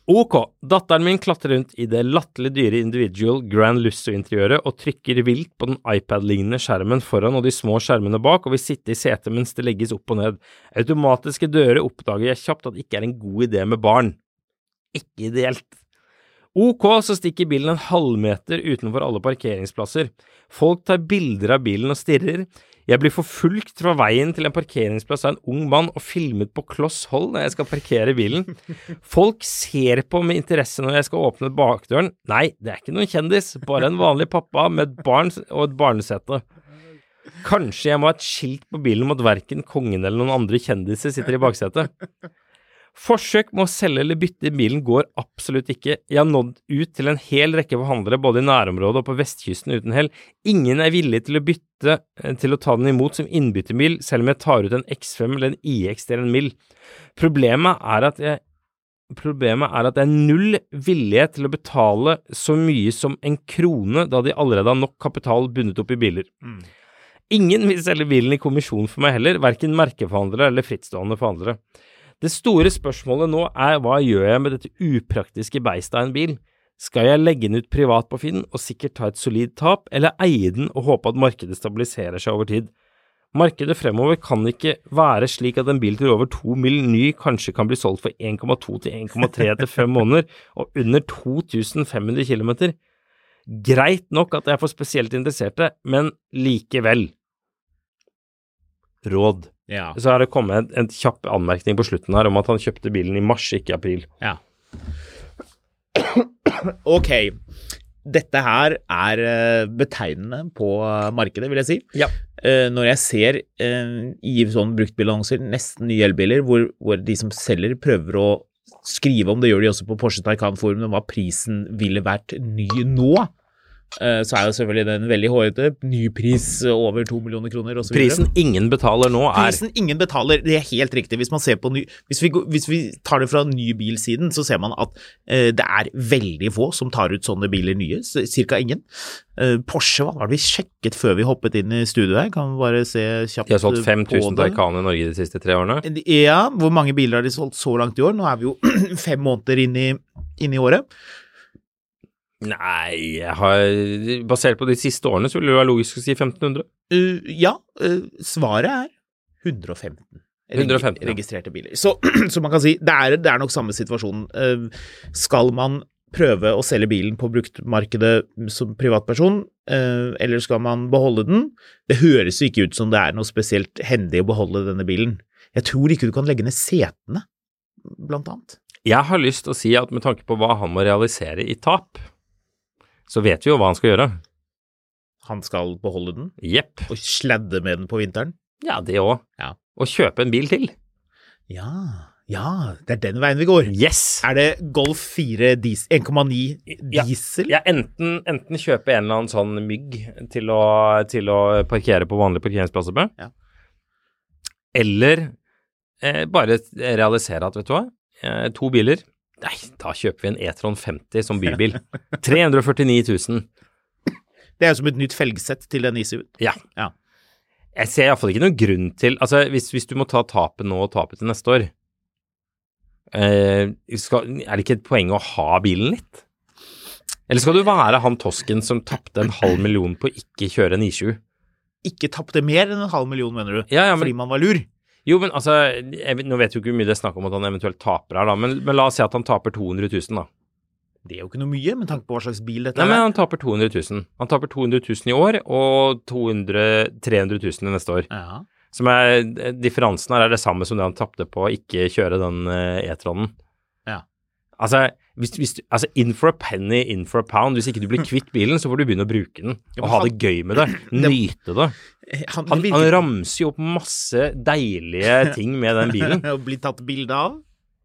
Ok, datteren min klatrer rundt i det latterlig dyre individual Grand Lusso-interiøret og trykker vilt på den iPad-lignende skjermen foran og de små skjermene bak, og vil sitte i setet mens det legges opp og ned. Automatiske dører oppdager jeg kjapt at ikke er en god idé med barn. Ikke ideelt. Ok, så stikker bilen en halvmeter utenfor alle parkeringsplasser. Folk tar bilder av bilen og stirrer. Jeg blir forfulgt fra veien til en parkeringsplass av en ung mann og filmet på kloss hold når jeg skal parkere bilen. Folk ser på med interesse når jeg skal åpne bakdøren. Nei, det er ikke noen kjendis, bare en vanlig pappa med et barn og et barnesete. Kanskje jeg må ha et skilt på bilen om at verken kongen eller noen andre kjendiser sitter i baksetet. Forsøk med å selge eller bytte bilen går absolutt ikke. Jeg har nådd ut til en hel rekke forhandlere både i nærområdet og på vestkysten uten hell. Ingen er villig til å bytte eh, til å ta den imot som innbytterbil, selv om jeg tar ut en X5 eller en IX til en mill. Problemet er at jeg Problemet er at det er null vilje til å betale så mye som en krone, da de allerede har nok kapital bundet opp i biler. Ingen vil selge bilen i kommisjon for meg heller, verken merkeforhandlere eller frittstående forhandlere. Det store spørsmålet nå er hva gjør jeg med dette upraktiske beistet av en bil? Skal jeg legge den ut privat på Finn og sikkert ta et solid tap, eller eie den og håpe at markedet stabiliserer seg over tid? Markedet fremover kan ikke være slik at en bil til over to mil ny kanskje kan bli solgt for 1,2 til 1,3 etter fem måneder, og under 2500 km. Greit nok at jeg er for spesielt interesserte, men likevel. Råd. Ja. Så er det kommet en, en kjapp anmerkning på slutten her om at han kjøpte bilen i mars, ikke i april. ja. Ok. Dette her er eh, betegnende på markedet, vil jeg si. Ja. Eh, Når jeg ser eh, i sånn bruktbilannonser, nesten nye elbiler, hvor, hvor de som selger prøver å skrive om, det gjør de også på Porsche Taycan-forumet, hva prisen ville vært ny nå, eh, så er jo selvfølgelig den veldig hårete. Ny pris over to millioner kroner osv. Prisen ingen betaler nå, er Prisen ingen betaler, det er helt riktig. Hvis man ser på ny, hvis vi, hvis vi tar det fra nybilsiden, så ser man at eh, det er veldig få som tar ut sånne biler nye, cirka ingen. Eh, Porsche, hva var det vi sjekket før vi hoppet inn i studio her? Kan vi bare se kjapt på det. De har solgt 5000 det? Taycan i Norge de siste tre årene. Ja, hvor mange biler har de solgt så langt i år? Nå er vi jo fem måneder inn i, inn i året. Nei, jeg har Basert på de siste årene så ville det være logisk å si 1500. Uh, ja, uh, svaret er 115. 115 registrerte ja. biler. Så, så man kan si det er, det er nok samme situasjon. Uh, skal man prøve å selge bilen på bruktmarkedet som privatperson, eller skal man beholde den? Det høres jo ikke ut som det er noe spesielt hendig å beholde denne bilen. Jeg tror ikke du kan legge ned setene, blant annet. Jeg har lyst til å si at med tanke på hva han må realisere i tap, så vet vi jo hva han skal gjøre. Han skal beholde den Jepp. og sladde med den på vinteren. Ja, det òg. Ja. Og kjøpe en bil til. Ja, ja, det er den veien vi går. Yes! Er det Golf 4 dis 1,9 Ja. diesel? Ja, enten, enten kjøpe en eller annen sånn mygg til å, til å parkere på vanlige parkeringsplasser med, Ja. eller eh, bare realisere at, vet du hva, eh, to biler Nei, da kjøper vi en E-tron 50 som bybil. 349 000. Det er jo som et nytt felgsett til den ISU-en. Ja. Ja. Jeg ser iallfall ikke noen grunn til Altså, hvis, hvis du må ta tapet nå og tapet til neste år, eh, skal, er det ikke et poeng å ha bilen litt? Eller skal du være han tosken som tapte en halv million på å ikke kjøre en I7? Ikke tapte mer enn en halv million, mener du? Ja, ja, men Fordi man var lur? Jo, men altså, jeg, nå vet jo ikke hvor mye det er snakk om at han eventuelt taper her, da, men, men la oss si at han taper 200 000, da. Det er jo ikke noe mye med tanke på hva slags bil dette Nei, men er. han taper 200 000. Han taper 200 000 i år og 200, 300 000 i neste år. Ja. Som er, differansen her er det samme som det han tapte på å ikke kjøre den eh, E-tronen. Ja. Altså, hvis, hvis, du- altså, in for a penny, in for a pound. Hvis ikke du blir kvitt bilen, så får du begynne å bruke den. Og ha det gøy med det. Nyte det. Han, Han, han ramser jo opp masse deilige ting med den bilen. og blir tatt bilde av.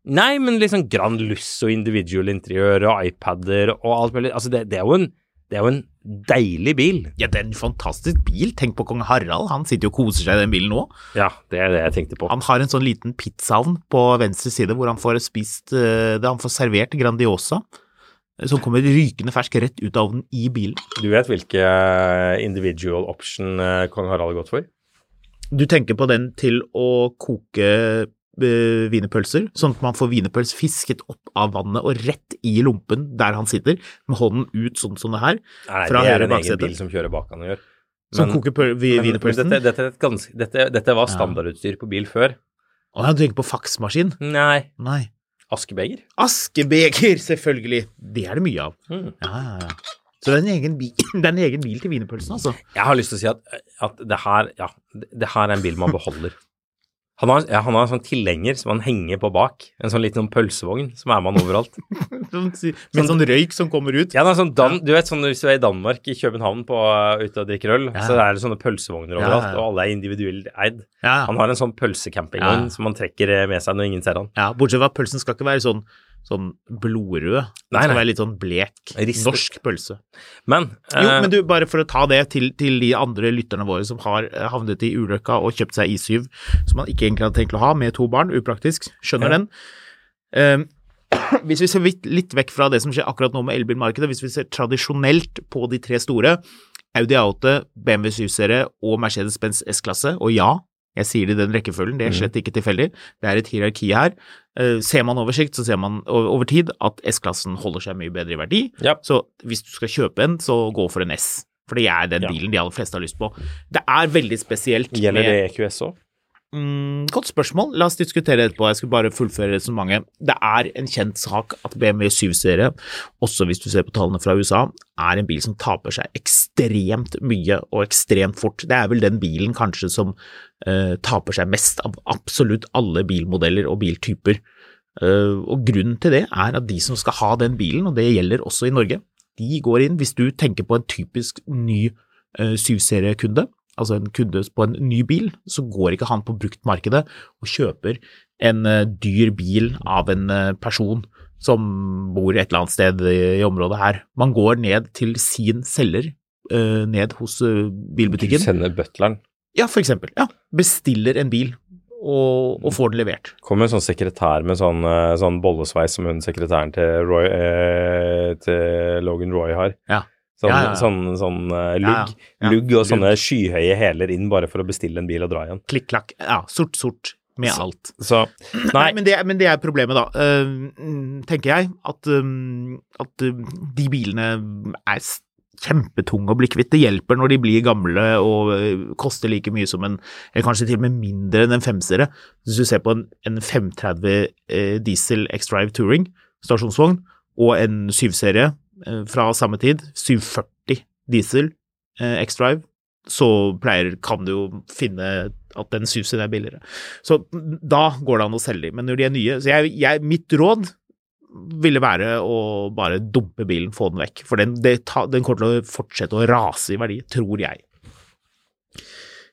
Nei, men liksom Grand Luss og individual interiør og iPader og alt mulig. Altså, det, det, er jo en, det er jo en deilig bil. Ja, det er en fantastisk bil. Tenk på kong Harald. Han sitter jo og koser seg i den bilen nå. Ja, det er det jeg tenkte på. Han har en sånn liten pizzaovn på venstre side hvor han får spist eh, det Han får servert Grandiosa. eh, Som kommer rykende fersk rett ut av ovnen i bilen. Du vet hvilke eh, individual option kong Harald har gått for? Du tenker på den til å koke wienerpølser, sånn at man får wienerpøls fisket opp av vannet og rett i lompen der han sitter, med hånden ut sånn som det her. Nei, Fra det er en egen bil som kjører bak han og gjør. Som koker men- wienerpølsen. dette, dette, dette, dette var standardutstyr på bil før. Å, han tenker på faksmaskin. Nei. Nei. Askebeger? Askebeger, selvfølgelig. Det er det mye av. Mm. Ja, ja, ja. Så det er en egen bil, det er en egen bil til wienerpølsen, altså. Jeg har lyst til å si at, at det her, ja, det her er en bil man beholder. Han har, ja, han har en sånn tilhenger som han henger på bak. En sånn liten pølsevogn som er med han overalt. Sånn, med sånn røyk som kommer ut. Ja, sånn Dan, Du vet sånn hvis du er i Danmark, i København, på, uh, ute og drikker øl, Ja. så er det sånne pølsevogner overalt, og alle er individuelt eid. Han har en sånn pølsecampingvogn som han trekker eh, med seg når ingen ser han. ja, bortsett fra at pølsen skal ikke være sånn, sånn blodrød. Det skal være litt sånn blek, Ristet. norsk pølse. Men, Jo, eh, men du, bare for å ta det til, til de andre lytterne våre som har eh, havnet i ulykka og kjøpt seg I7, som man ikke egentlig hadde tenkt å ha, med to barn, upraktisk, skjønner Ja. den. Eh, hvis vi ser litt vekk fra det som skjer akkurat nå med elbilmarkedet, hvis vi ser tradisjonelt på de tre store, Audi A8, BMW 7-serie og Mercedes-Benz S-klasse, og ja, jeg sier det i den rekkefølgen, det er slett ikke tilfeldig, det er et hierarki her. Eh, ser man oversikt, så ser man over tid at S-klassen holder seg mye bedre i verdi, ja. så hvis du skal kjøpe en, så gå for en S. For det er den bilen de aller fleste har lyst på. Det er veldig spesielt Gjelder med det EQS òg? Mm, Godt spørsmål. La oss diskutere det etterpå. Jeg skal bare fullføre resonnementet. Det er en kjent sak at BMW 7-serie, også hvis du ser på tallene fra USA, er en bil som taper seg ekstremt mye og ekstremt fort. Det er vel den bilen kanskje som uh, taper seg mest av absolutt alle bilmodeller og biltyper. Uh, og grunnen til det er at de som skal ha den bilen, og det gjelder også i Norge, de går inn hvis du tenker på en typisk ny uh, 7-seriekunde, altså en kunde på en ny bil, så går ikke han på bruktmarkedet og kjøper en eh, dyr bil av en eh, person som bor et eller annet sted i, området her. Man går ned til sin selger, eh, ned hos bilbutikken. Du sender butleren. Ja, for eksempel. Ja, bestiller en bil og, og får den levert. Kommer en sånn sekretær med sånn, sånn bollesveis som hun sekretæren til, Roy, eh, til Logan Roy har. Ja. Sånn, Ja, ja, ja. sånn, sånn uh, lugg. Lugg og sånne skyhøye hæler inn bare for å bestille en bil og dra igjen. Klikk, klakk. Ja, sort, sort med Så- alt. Så Nei, Nei, men, det, men det er problemet, da. Mm, tenker jeg at, um, at uh, de bilene er kjempetunge å bli kvitt. Det hjelper når de blir gamle og koster like mye som en Eller kanskje til og med mindre enn en femsere. Hvis du ser på en, en 530 eh, diesel X-Drive Touring stasjonsvogn og en 7-serie eh, fra samme tid, 740 diesel eh, X-Drive, så pleier, kan du jo finne at den susen er billigere. Så da går det an å selge dem, men når de er nye Så jeg, jeg, mitt råd ville være å bare dumpe bilen, få den vekk. For den, det den kommer til å fortsette å rase i verdi, tror jeg.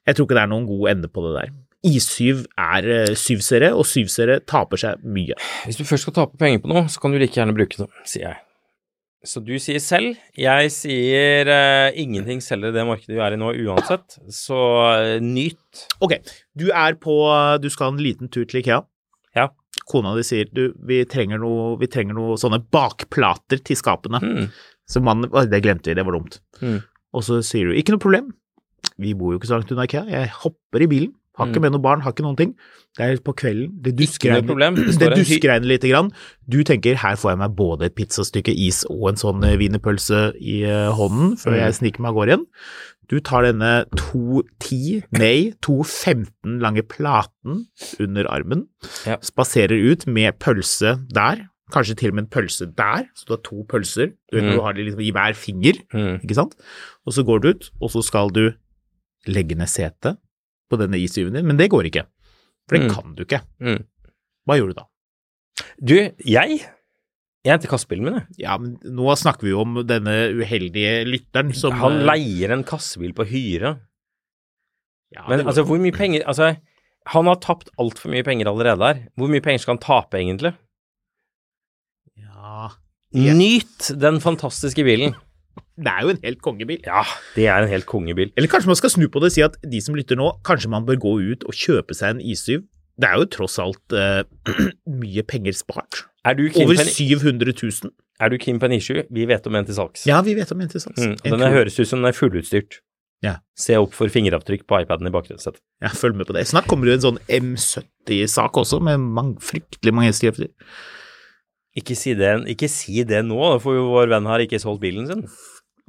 Jeg tror ikke det er noen god ende på det der. I7 er eh, 7-serie, og 7-serie taper seg mye. hvis du først skal tape penger på noe, så kan du like gjerne bruke det, sier jeg. Så du sier selv. Jeg sier uh, ingenting selger i det markedet vi er i nå uansett, så uh, nyt. Ok, du er på Du skal en liten tur til Ikea. Ja. Kona di sier du, vi trenger noe, vi trenger noe sånne bakplater til skapene. Mm. Så man det glemte vi, det var dumt. Mm. Og så sier du ikke noe problem, vi bor jo ikke så langt unna IKEA, jeg hopper i bilen, har ikke Mm. med noe barn, har ikke noen ting. Det er på kvelden, det duskregner. Lite grann. Du tenker her får jeg meg både et pizzastykke is og en sånn eh, wienerpølse i eh, hånden før Mm. jeg sniker meg av gårde igjen. Du tar denne 2.10, nei 2.15 lange platen under armen, Ja. spaserer ut med pølse der, Kanskje til og med en pølse der, så du har to pølser. Du vet Mm. du har det liksom i hver finger, Mm. ikke sant? Og så går du ut, og så skal du legge ned setet på denne isyven din, men det går ikke. For det Mm. kan du ikke. Mm. Hva gjør du da? Du, jeg Jeg henter kassebilen min, jeg. Ja, men nå snakker vi jo om denne uheldige lytteren som Han eh, leier en kassebil på hyre. ja, Men altså, hvor mye penger Altså, han har tapt altfor mye penger allerede her. Hvor mye penger skal han tape, egentlig? Ja Ja. Nyt den fantastiske bilen. Det er jo en helt kongebil. Ja, det er en helt kongebil. Eller kanskje man skal snu på det og si at de som lytter nå, kanskje man bør gå ut og kjøpe seg en I7. Det er jo tross alt uh, mye penger spart. Er du Over 700 000. er du keen på en I7? Vi vet om en til salgs. Ja, vi vet om en til salgs. Mm, den høres ut som den er fullutstyrt. Ja. Se opp for fingeravtrykk på iPaden i bakgrunnssettet. Ja, følg med på det. Snart kommer det en sånn M70-sak også, med mange, fryktelig mange hestekrefter. Ikke si det, ikke si det nå, jo vår venn her ikke solgt bilen sin.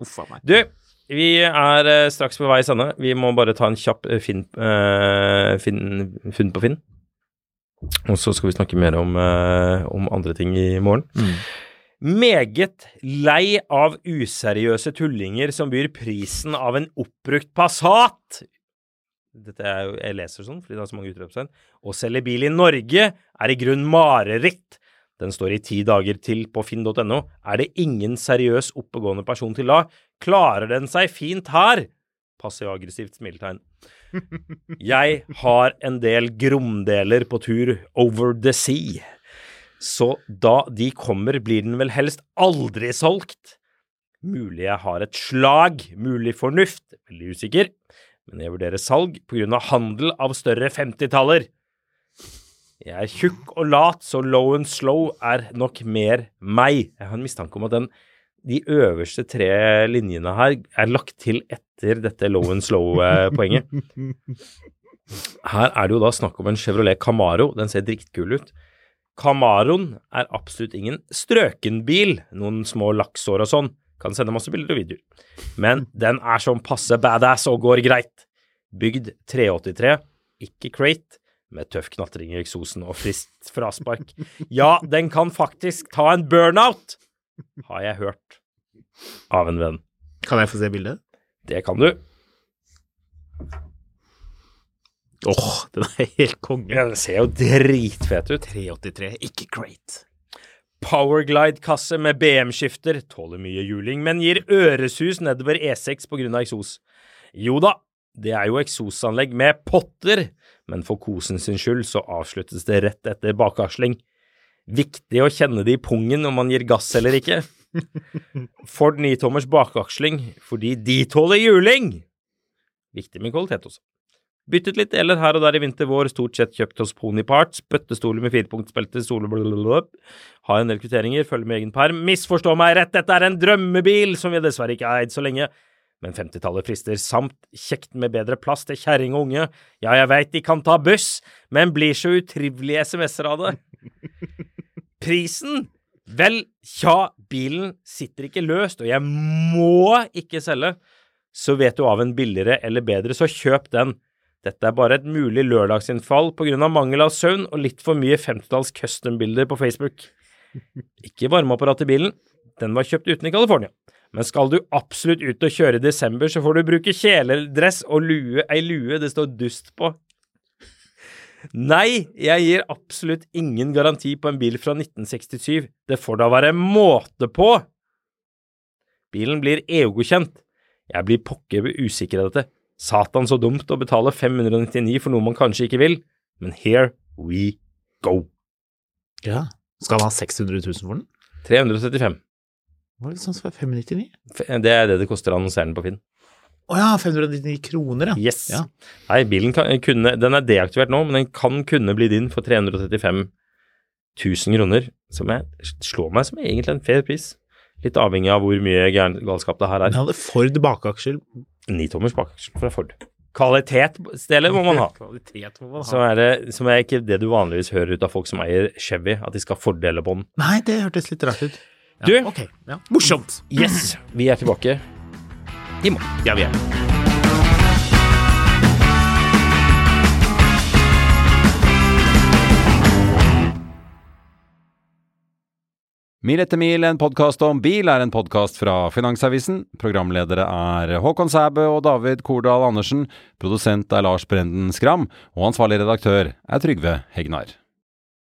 Uff a meg. Du, vi er eh, straks på vei i sende. Vi må bare ta en kjapp eh, finn, uh, finn, funn på Finn. Og så skal vi snakke mer om, uh, om andre ting i morgen. Meget lei av useriøse tullinger som byr prisen av en oppbrukt Passat. Dette er jo, Jeg leser sånn fordi det er så mange utropstegn. Å selge bil i Norge er i grunn mareritt. Den står i ti dager til på finn.no. Er det ingen seriøs oppegående person til da, klarer den seg fint her. Passiv-aggressivt smiletegn. Jeg har en del gromdeler på tur over the sea. Så da de kommer, blir den vel helst aldri solgt. Mulig jeg har et slag, mulig fornuft, veldig usikker, men jeg vurderer salg på grunn av handel av større 50-taller. Jeg er tjukk og lat, så low and slow er nok mer meg. Jeg har en mistanke om at den, de øverste tre linjene her er lagt til etter dette low and slow-poenget. Her er det jo da snakk om en Chevrolet Camaro. Den ser drittkul ut. Camaroen er absolutt ingen strøkenbil. Noen små laksår og sånn. Kan sende masse bilder og videoer. Men den er sånn passe badass og går greit. Bygd 383, ikke crate, med tøff knatring i eksosen og friskt fraspark. Ja, den kan faktisk ta en burnout, har jeg hørt av en venn. Kan jeg få se bildet? Det kan du. Åh, den er helt konge. Ja, den ser jo dritfet ut. 383, ikke great. Powerglide-kasse med BM-skifter, tåler mye juling, men gir øresus nedover E6 på grunn av eksos. Jo da, det er jo eksosanlegg med potter, men for kosen sin skyld så avsluttes det rett etter bakaksling. Viktig å kjenne det i pungen om man gir gass eller ikke. Ford 9-tommers bakaksling, fordi de tåler juling! Viktig med kvalitet også. Byttet litt deler her og der i vinter-vår, stort sett kjøpt hos Pony Parts, bøttestoler med firepunktsbelte, stoler blablabla. Har en del kvitteringer, følger med egen perm. Misforstå meg rett, dette er en drømmebil som vi dessverre ikke har eid så lenge. Men 50-tallet frister, samt kjekt med bedre plass til kjerring og unge. Ja, jeg veit de kan ta buss, men blir så utrivelige SMS-er av det. Prisen? Vel, tja, bilen sitter ikke løst, og jeg må ikke selge. Så vet du av en billigere eller bedre, så kjøp den. Dette er bare et mulig lørdagsinnfall på grunn av mangel av søvn og litt for mye 50-talls custom-bilder på Facebook. Ikke varmeapparat i bilen, den var kjøpt uten i California. Men skal du absolutt ut og kjøre i desember, så får du bruke kjeledress og lue, ei lue det står dust på. Nei, jeg gir absolutt ingen garanti på en bil fra 1967. Det får da være måte på! Bilen blir EU-godkjent. Jeg blir pokker usikker av dette. Satan så dumt å betale 599 for noe man kanskje ikke vil, men here we go. Ja. Skal han ha 600 000 for den? 375. Var det sånn som var 599? Det er det det koster å annonsere den på Finn. Å ja, 599 kroner, ja. Yes. Ja. Nei, bilen kan, kunne, den er deaktivert nå, men den kan kunne bli din for 335 000 kroner, som jeg, slår meg som egentlig en fair pris. Litt avhengig av hvor mye galskap det her Den Men hadde Ford bakaksjer. Nitommers bakaksjel fra Ford. Kvalitet stedet må man ha. Kvalitet må man Så er det som er ikke det du vanligvis hører ut av folk som eier Chevy, at de skal ha den. Nei, det hørtes litt rart ut. Du? okay. ja. Morsomt. Yes, vi er tilbake i morgen. Ja, vi er det. Mil etter mil, en podkast om bil, er en podkast fra Finansavisen. Programledere er Håkon Sæbø og David Kordal Andersen. Produsent er Lars Brenden Skram. Og ansvarlig redaktør er Trygve Hegnar.